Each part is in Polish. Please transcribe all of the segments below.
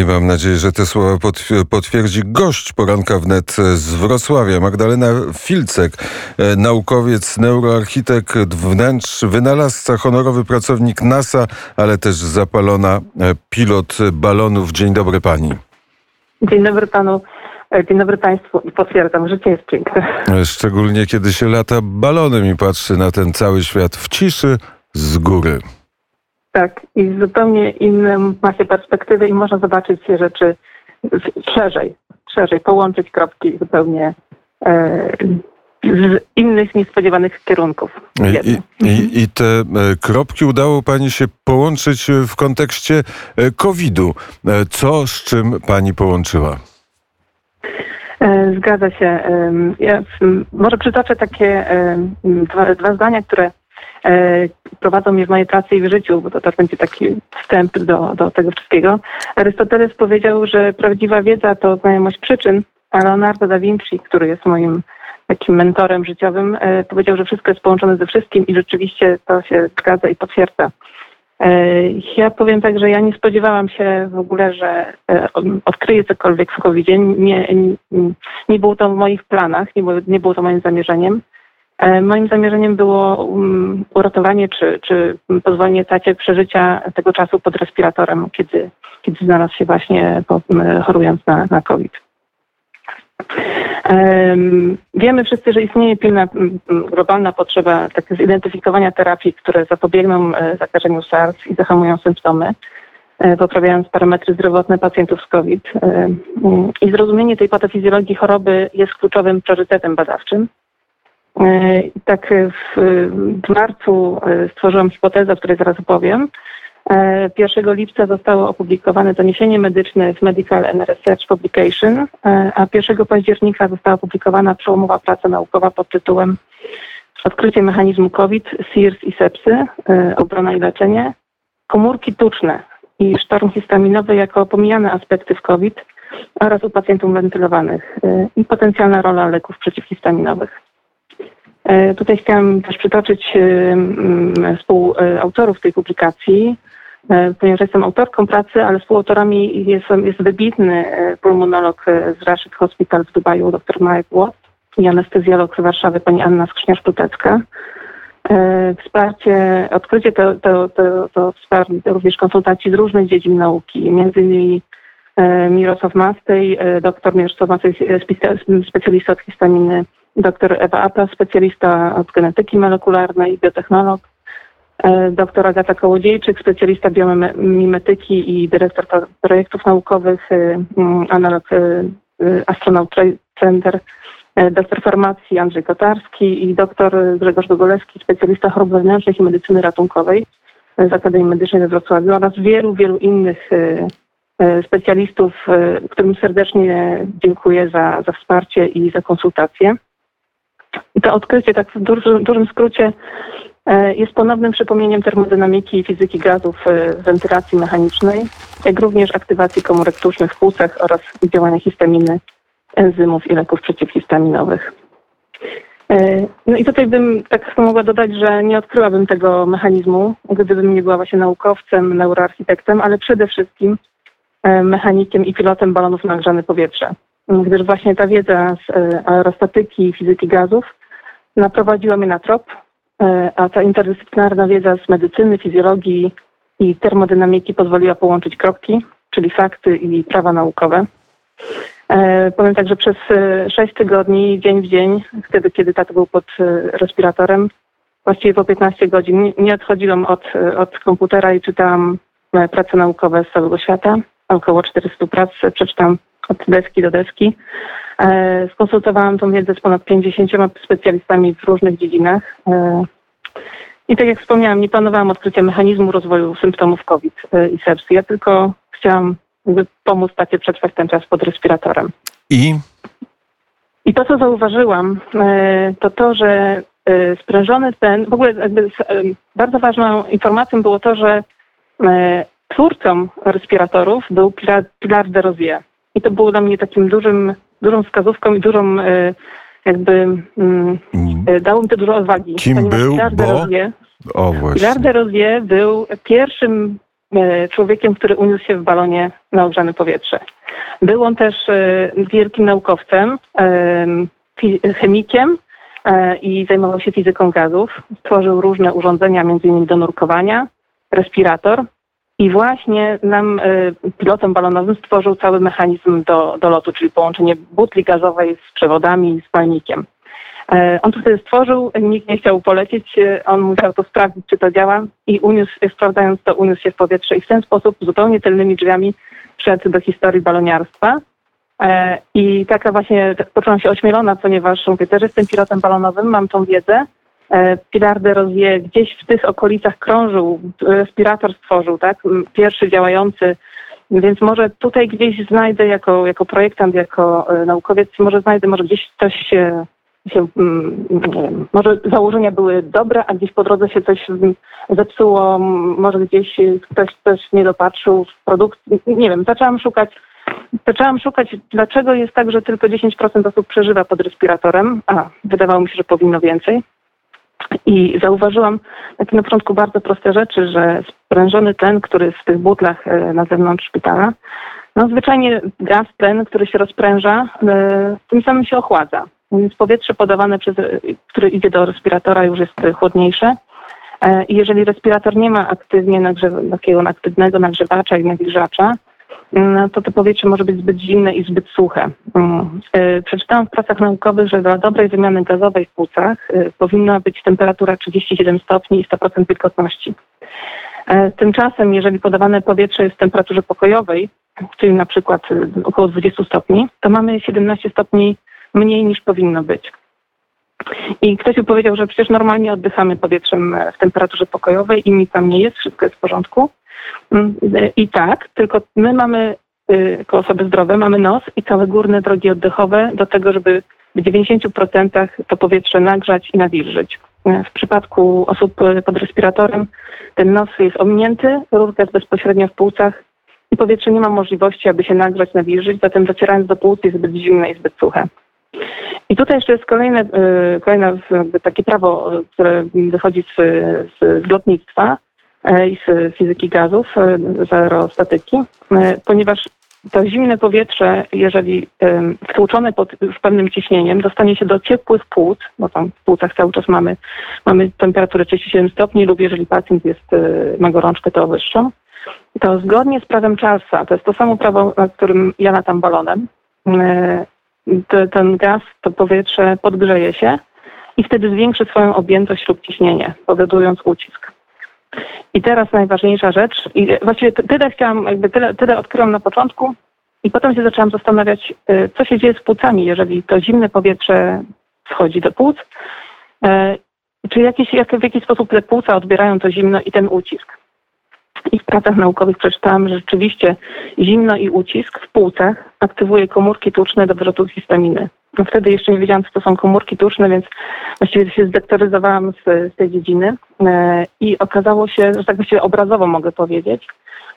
I mam nadzieję, że te słowa potwierdzi gość poranka wnet z Wrocławia, Magdalena Filcek, e, naukowiec, neuroarchitekt wnętrz, wynalazca, honorowy pracownik NASA, ale też zapalona e, pilot balonów. Dzień dobry pani. Dzień dobry panu. E, dzień dobry Państwu i potwierdzam, życie jest piękne. Szczególnie kiedy się lata balonem i patrzy na ten cały świat w ciszy z góry. Tak, i zupełnie inną ma się perspektywy i można zobaczyć się rzeczy szerzej, szerzej, połączyć kropki zupełnie e, z innych niespodziewanych kierunków. I, i, I, te e, kropki udało Pani się połączyć w kontekście e, COVID-u. E, co z czym Pani połączyła? Zgadza się. Ja może przytoczę takie dwa, dwa zdania, które E, prowadzą mnie w mojej pracy i w życiu, bo to też będzie taki wstęp do, do tego wszystkiego. Arystoteles powiedział, że prawdziwa wiedza to znajomość przyczyn, a Leonardo da Vinci, który jest moim takim mentorem życiowym, e, powiedział, że wszystko jest połączone ze wszystkim i rzeczywiście to się zgadza i potwierdza. E, ja powiem tak, że ja nie spodziewałam się w ogóle, że odkryję cokolwiek w covid -zie. Nie, nie, nie było to w moich planach, nie było, nie było to moim zamierzeniem. E, moim zamierzeniem było um, uratowanie czy, czy pozwolenie tacie przeżycia tego czasu pod respiratorem, kiedy, kiedy znalazł się właśnie chorując na, na COVID. Wiemy wszyscy, że istnieje pilna globalna potrzeba tak, zidentyfikowania terapii, które zapobiegną e, zakażeniu SARS i zahamują symptomy, e, poprawiając parametry zdrowotne pacjentów z COVID. I zrozumienie tej patofizjologii choroby jest kluczowym priorytetem badawczym. E, tak w, w marcu e, stworzyłam hipotezę, o której zaraz opowiem. 1 e, lipca zostało opublikowane doniesienie medyczne w Medical and Research Publication, a 1 października została opublikowana przełomowa praca naukowa pod tytułem Odkrycie mechanizmu COVID, SIRS i sepsy, obrona i leczenie, komórki tuczne i sztorm histaminowy jako pomijane aspekty w COVID oraz u pacjentów wentylowanych i potencjalna rola leków przeciwhistaminowych. E, tutaj chciałam też przytoczyć e, współautorów tej publikacji, e, ponieważ jestem autorką pracy, ale współautorami jest, jest wybitny pulmonolog z Rashid Hospital w Dubaju, dr Marek Watt i anestezjolog z Warszawy, pani Anna Skrzyniarz-Plutecka. Wsparcie, odkrycie to, to, to, to wsparcie również konsultacji z różnych dziedzin nauki, między innymi Mirosław Mastej, doktor Mirosław Mastej, specjalista od histaminy dr Ewa Apa, specjalista od genetyki molekularnej, biotechnolog, e, dr Agata Kołodziejczyk, specjalista biomimetyki i dyrektor projektów naukowych, e, analog e, Astronaut Center, doktor farmacji Andrzej Kotarski i doktor Grzegorz Gogolewski, specjalista chorób wewnętrznych i medycyny ratunkowej z Akademii Medycznej we Wrocławiu oraz wielu, wielu innych specjalistów, którym serdecznie dziękuję za, za wsparcie i za konsultacje. To odkrycie, tak w dużym, dużym skrócie, e, jest ponownym przypomnieniem termodynamiki i fizyki gazów e, wentylacji mechanicznej, jak również aktywacji komórek tucznych w płucach oraz działania histaminy, enzymów i leków przeciwhistaminowych. E, no i tutaj bym tak mogła dodać, że nie odkryłabym tego mechanizmu, gdybym nie była właśnie naukowcem, neuroarchitektem, ale przede wszystkim mechanikiem i pilotem balonów na grzane powietrze gdyż właśnie ta wiedza z e, aerostatyki i fizyki gazów naprowadziła mnie na trop, e, a ta interdyscyplinarna wiedza z medycyny, fizjologii i termodynamiki pozwoliła połączyć kropki, czyli fakty i prawa naukowe. E, powiem tak, że przez sześć tygodni, dzień w dzień, wtedy kiedy tato był pod respiratorem, właściwie po 15 godzin, nie odchodziłam od, od komputera i czytałam prace naukowe z całego świata. Około 400 prac przeczytam od deski do deski. E, skonsultowałam tą wiedzę z ponad 50 specjalistami w różnych dziedzinach. E, I tak jak wspomniałam, nie planowałam odkrycia mechanizmu rozwoju symptomów COVID e, i sepsy. Ja tylko chciałam pomóc tacie przetrwać ten czas pod respiratorem. I? I to, co zauważyłam, to to, że sprężony ten, w ogóle bardzo ważną informacją było to, że twórcą respiratorów był Pilar de Rozier. I to było dla mnie takim dużym, dużą wskazówką i dużą e, jakby dało mi to dużo odwagi. Kim był? Pilar de Rozier, o. Pilar de Rozier był pierwszym e, człowiekiem, który uniósł się w balonie na ogrzane powietrze. Był on też e, wielkim naukowcem, chemikiem i zajmował się fizyką gazów. Stworzył różne urządzenia, m.in. do nurkowania, respirator. I właśnie nam, e, pilotom balonowym, stworzył cały mechanizm do, do lotu, czyli połączenie butli gazowej z przewodami i z palnikiem. E, On to sobie stworzył, nikt nie chciał polecieć, e, on musiał to sprawdzić, czy to działa i uniósł, sprawdzając to, uniósł się w powietrze i w ten sposób zupełnie tylnymi drzwiami wszedł do historii baloniarstwa. E, I taka właśnie poczułam się ośmielona, ponieważ mówię, też jestem pilotem balonowym, mam tą wiedzę. E, Pilar de Rozier gdzieś w tych okolicach krążył, respirator stworzył, tak? Pierwszy działający, więc może tutaj gdzieś znajdę jako, jako projektant, jako e, naukowiec, może znajdę, może gdzieś coś się, się mm, wiem, może założenia były dobre, a gdzieś po drodze się coś zepsuło, może gdzieś ktoś coś nie dopatrzył w produkcji, nie wiem, zaczęłam szukać Zaczęłam szukać, dlaczego jest tak, że tylko 10% osób przeżywa pod respiratorem, a wydawało mi się, że powinno więcej. I zauważyłam takie na początku bardzo proste rzeczy, że sprężony tlen, który jest w tych butlach e, na zewnątrz szpitala, no zwyczajnie gaz, tlen, który się rozpręża, e, tym samym się ochładza. Więc powietrze podawane, przez, e, które idzie do respiratora już jest chłodniejsze. I jeżeli respirator nie ma aktywnie nagrzew- takiego aktywnego nagrzewacza i nawilżacza, to to powietrze może być zbyt zimne i zbyt suche. Mm. E, Przeczytałam w pracach naukowych, że dla dobrej wymiany gazowej w płucach e, powinna być temperatura 37 stopni i 100% wilgotności. E, Tymczasem, jeżeli podawane powietrze jest w temperaturze pokojowej, czyli na przykład około 20 stopni, to mamy 17 stopni mniej niż powinno być. I ktoś mi powiedział, że przecież normalnie oddychamy powietrzem e, w temperaturze pokojowej i nic tam nie jest, wszystko jest w porządku. Mm, I tak, tylko my mamy, y, jako osoby zdrowe, mamy nos i całe górne drogi oddechowe do tego, żeby w 90% to powietrze nagrzać i nawilżyć. Y, W przypadku osób pod respiratorem ten nos jest ominięty, rurka jest bezpośrednio w płucach i powietrze nie ma możliwości, aby się nagrzać, nawilżyć, zatem docierając do płuc jest zbyt zimne i zbyt suche. I tutaj jeszcze jest kolejne, y, kolejne takie prawo, y, które wychodzi z, z, lotnictwa, e, i z fizyki gazów, z aerostatyki, ponieważ to zimne powietrze, jeżeli wtłoczone pod już pewnym ciśnieniem, dostanie się do ciepłych płuc, bo tam w płucach cały czas mamy, mamy temperaturę 37 stopni lub jeżeli pacjent jest, ma gorączkę, to wyższą, to zgodnie z prawem Charlesa, to jest to samo prawo, na którym ja latam balonem, ten gaz, to powietrze podgrzeje się i wtedy zwiększy swoją objętość lub ciśnienie, powodując ucisk. I teraz najważniejsza rzecz, i właściwie ty- tyle chciałam, jakby tyle, tyle odkryłam na początku i potem się zaczęłam zastanawiać, y, co się dzieje z płucami, jeżeli to zimne powietrze wchodzi do płuc, y, czy jakiś, jak, w jaki sposób te płuca odbierają to zimno i ten ucisk. I w pracach naukowych przeczytałam, że rzeczywiście zimno i ucisk w płucach aktywuje komórki tłuczne do wyrzutu histaminy. No wtedy jeszcze nie wiedziałam, co to są komórki tłuczne, więc właściwie się zdoktoryzowałam z, z tej dziedziny e, i okazało się, że tak właściwie obrazowo mogę powiedzieć,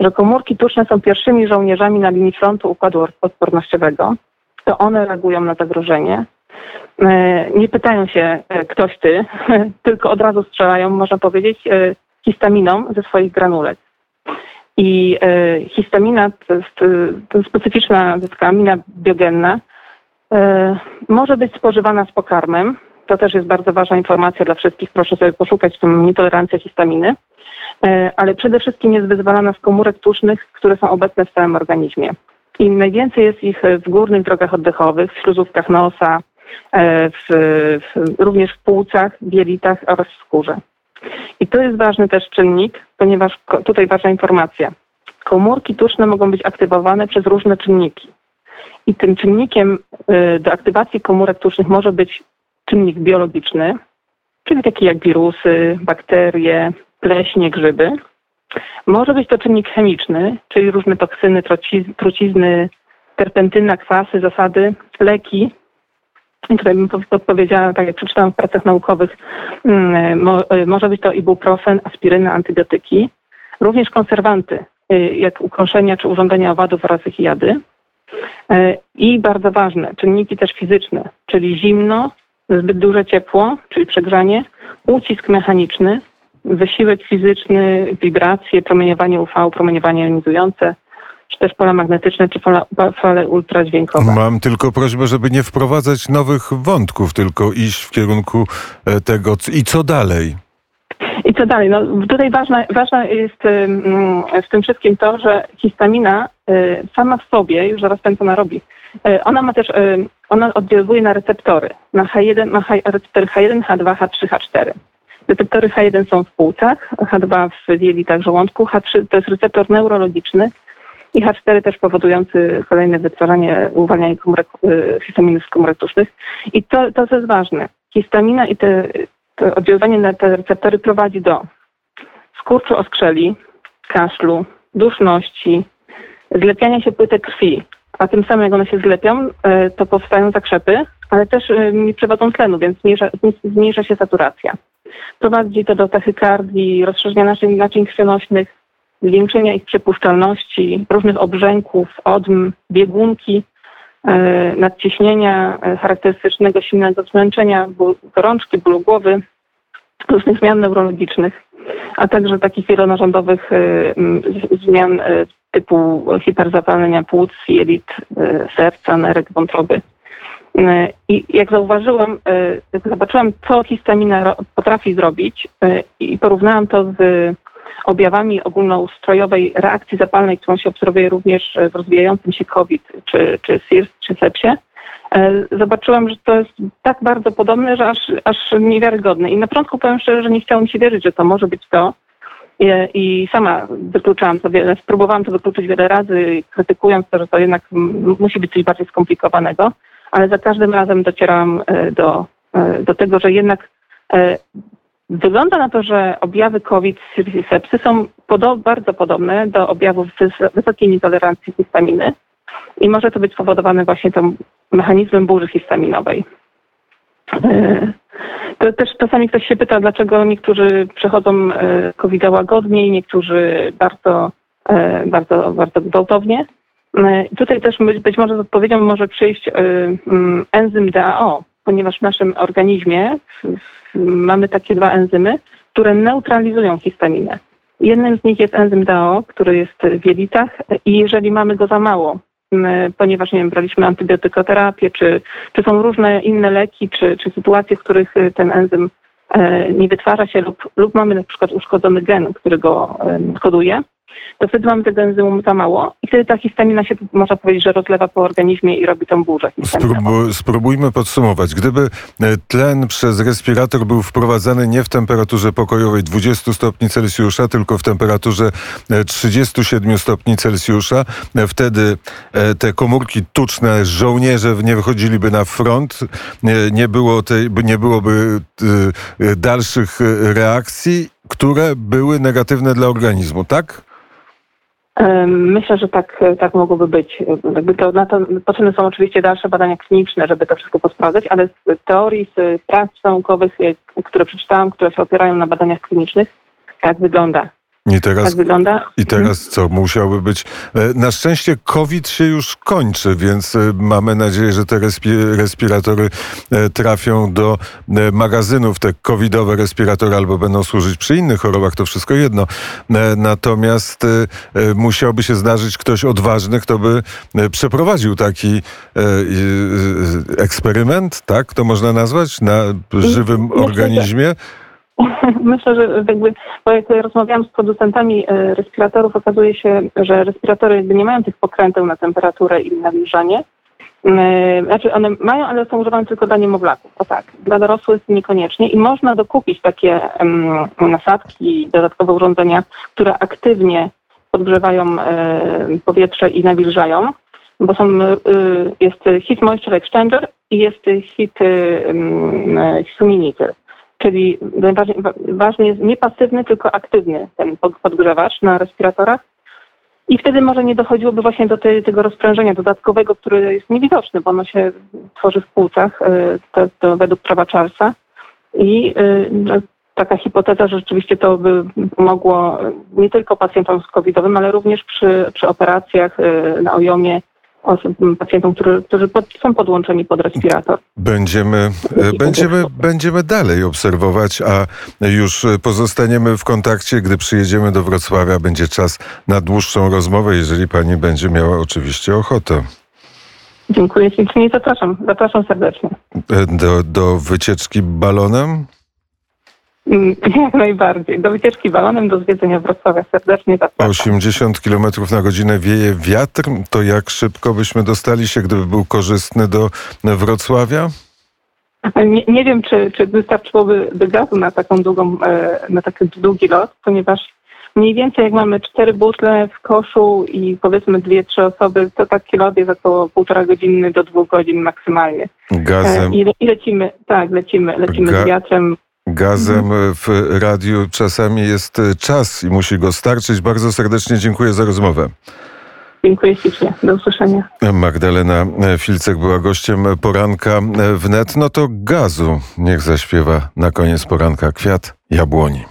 że komórki tłuczne są pierwszymi żołnierzami na linii frontu układu odpornościowego. To one reagują na zagrożenie. E, Nie pytają się, e, ktoś ty, tylko od razu strzelają, można powiedzieć, histaminą ze swoich granulek. I e, histamina to jest, e, to jest specyficzna amina biogenna. E, może być spożywana z pokarmem. To też jest bardzo ważna informacja dla wszystkich. Proszę sobie poszukać w tym nietolerancja histaminy. Ale przede wszystkim jest wyzwalana z komórek tłuszcznych, które są obecne w całym organizmie. I najwięcej jest ich w górnych drogach oddechowych, w śluzówkach nosa, w, w, również w płucach, w jelitach oraz w skórze. I to jest ważny też czynnik, ponieważ tutaj ważna informacja. Komórki tłuszczne mogą być aktywowane przez różne czynniki. I tym czynnikiem y, do aktywacji komórek tłuszcznych może być czynnik biologiczny, czyli taki jak wirusy, bakterie, pleśnie, grzyby. Może być to czynnik chemiczny, czyli różne toksyny, trucizny, terpentyna, kwasy, zasady, leki. Tutaj bym po- podpowiedziała, tak jak przeczytałam w pracach naukowych, mm, y, może być to ibuprofen, aspiryna, antybiotyki. Również konserwanty, y, jak ukąszenia czy urządzenia owadów oraz ich jady. E, I bardzo ważne, czynniki też fizyczne, czyli zimno, zbyt duże ciepło, czyli przegrzanie, ucisk mechaniczny, wysiłek fizyczny, wibracje, promieniowanie UV, promieniowanie jonizujące, czy też pola magnetyczne, czy fale ultradźwiękowe. Mam tylko prośbę, żeby nie wprowadzać nowych wątków, tylko iść w kierunku e, tego i co dalej. I co dalej? No, tutaj ważne, ważne jest w tym wszystkim to, że histamina y, sama w sobie, już zaraz ten co ona robi, y, ona ma też, y, ona oddziałuje na receptory, na H1, na H, receptory H1, H2, H3, H4. Receptory H1 są w płucach, H2 w jelitach żołądku, H3 to jest receptor neurologiczny i H4 też powodujący kolejne wytwarzanie, uwalnianie komórek, y, histaminy z komórek tłuszcznych. I to, to co jest ważne, histamina i te, to oddziaływanie na te receptory prowadzi do skurczu oskrzeli, kaszlu, duszności, zlepiania się płytek krwi, a tym samym jak one się zlepią, e, to powstają zakrzepy, ale też e, nie przewodzą tlenu, więc zmniejsza, zmniejsza się saturacja. Prowadzi to do tachykardii, rozszerzenia naczyń, naczyń krwionośnych, zwiększenia ich przepuszczalności, różnych obrzęków, odm, biegunki, e, nadciśnienia e, charakterystycznego silnego zmęczenia, ból, gorączki, bólu głowy, różnych zmian neurologicznych, a także takich wielonarządowych e, zmian typu hiperzapalenia płuc, jelit, serca, nerek, wątroby. I jak zauważyłam, jak zobaczyłam, co histamina potrafi zrobić i porównałam to z objawami ogólnoustrojowej reakcji zapalnej, którą się obserwuje również w rozwijającym się COVID, czy, czy SIRS, czy sepsie, e, zobaczyłam, że to jest tak bardzo podobne, że aż, aż niewiarygodne. I na początku powiem szczerze, że nie chciało mi się wierzyć, że to może być to. I, I sama wykluczałam to wiele, spróbowałam to wykluczyć wiele razy, krytykując to, że to jednak musi być coś bardziej skomplikowanego, ale za każdym razem docierałam e, do, e, do tego, że jednak e, Wygląda na to, że objawy COVID i sepsy są bardzo podobne do objawów wys- wysokiej nietolerancji histaminy i może to być spowodowane właśnie tym mechanizmem burzy histaminowej. E, To też czasami ktoś się pyta, dlaczego niektórzy przechodzą e, covid łagodniej, niektórzy bardzo, e, bardzo, bardzo gwałtownie. Tutaj też być, może z odpowiedzią może przyjść enzym DAO, ponieważ w naszym organizmie mamy takie dwa enzymy, które neutralizują histaminę. Jednym z nich jest enzym DAO, który jest w jelitach i jeżeli mamy go za mało, ponieważ nie wiem, braliśmy antybiotykoterapię, czy, czy są różne inne leki, czy, czy sytuacje, w których y, ten enzym e, nie wytwarza się lub, lub mamy na przykład uszkodzony gen, który go e, koduje, to wtedy mamy tego enzymu za mało i wtedy ta histamina się, można powiedzieć, że rozlewa po organizmie i robi tą burzę spróbujmy podsumować. Gdyby e, tlen przez respirator był wprowadzany nie w temperaturze pokojowej 20 stopni Celsjusza, tylko w temperaturze e, 37 stopni Celsjusza, e, wtedy e, te komórki tuczne, żołnierze nie wychodziliby na front, nie, było tej, nie byłoby e, e, dalszych e, reakcji, które były negatywne dla organizmu, tak? Myślę, że tak, tak mogłoby być. Jakby to, na to potrzebne są oczywiście dalsze badania kliniczne, żeby to wszystko posprawdzać, ale z teorii, z prac naukowych, które przeczytałam, które się opierają na badaniach klinicznych, tak wygląda. I teraz Tak wygląda. I teraz co? Musiałby być. e, Na szczęście COVID się już kończy, więc e, mamy nadzieję, że te respi- respiratory e, trafią do magazynów, te covidowe respiratory, albo będą służyć przy innych chorobach, to wszystko jedno. Natomiast musiałby się zdarzyć ktoś odważny, kto by przeprowadził taki eksperyment, tak to można nazwać, na żywym organizmie. Myślę, że jakby, bo jak rozmawiałam z producentami e, respiratorów, okazuje się, że respiratory jakby nie mają tych pokręteł na temperaturę i nawilżanie. E, Znaczy one mają, ale są używane tylko dla niemowlaków. To tak. Dla dorosłych niekoniecznie i można dokupić takie nasadki, dodatkowe urządzenia, które aktywnie podgrzewają e, powietrze i nawilżają, bo są, jest Heat Moisture Exchanger i jest Heat Humidifier. Czyli ważny jest nie pasywny, tylko aktywny ten pod- podgrzewacz na respiratorach. I wtedy może nie dochodziłoby właśnie do tego rozprężenia dodatkowego, które jest niewidoczne, bo ono się tworzy w płucach, y, to, to według prawa Charlesa. I y, no, taka hipoteza, że rzeczywiście to by pomogło y, nie tylko pacjentom z covidowym, ale również przy, przy operacjach na ojomie osób, pacjentom, którzy, którzy pod, są podłączeni pod respirator. Będziemy, e, będziemy, będziemy dalej obserwować, a już e, pozostaniemy w kontakcie. Gdy przyjedziemy do Wrocławia, będzie czas na dłuższą rozmowę, jeżeli pani będzie miała oczywiście ochotę. Dziękuję ślicznie i zapraszam. Zapraszam serdecznie. E, Do, do wycieczki balonem? Mm, Jak najbardziej. Do wycieczki balonem, do zwiedzenia Wrocławia serdecznie zapraszam. 80 km na godzinę wieje wiatr. To jak szybko byśmy dostali się, gdyby był korzystny do Wrocławia? Nie, nie wiem, czy, czy wystarczyłoby by gazu na taką długą, e, na taki długi lot, ponieważ mniej więcej jak mamy cztery butle w koszu i powiedzmy dwie, trzy osoby, to taki lot jest około półtora godziny do dwóch godzin maksymalnie. E, Gazem, I, le- I lecimy, tak, lecimy, lecimy Ga- z wiatrem. Gazem w radiu czasami jest e, czas i musi go starczyć. Bardzo serdecznie dziękuję za rozmowę. Dziękuję ślicznie. Do usłyszenia. Magdalena Filcek była gościem poranka wnet. No to gazu niech zaśpiewa na koniec poranka kwiat jabłoni.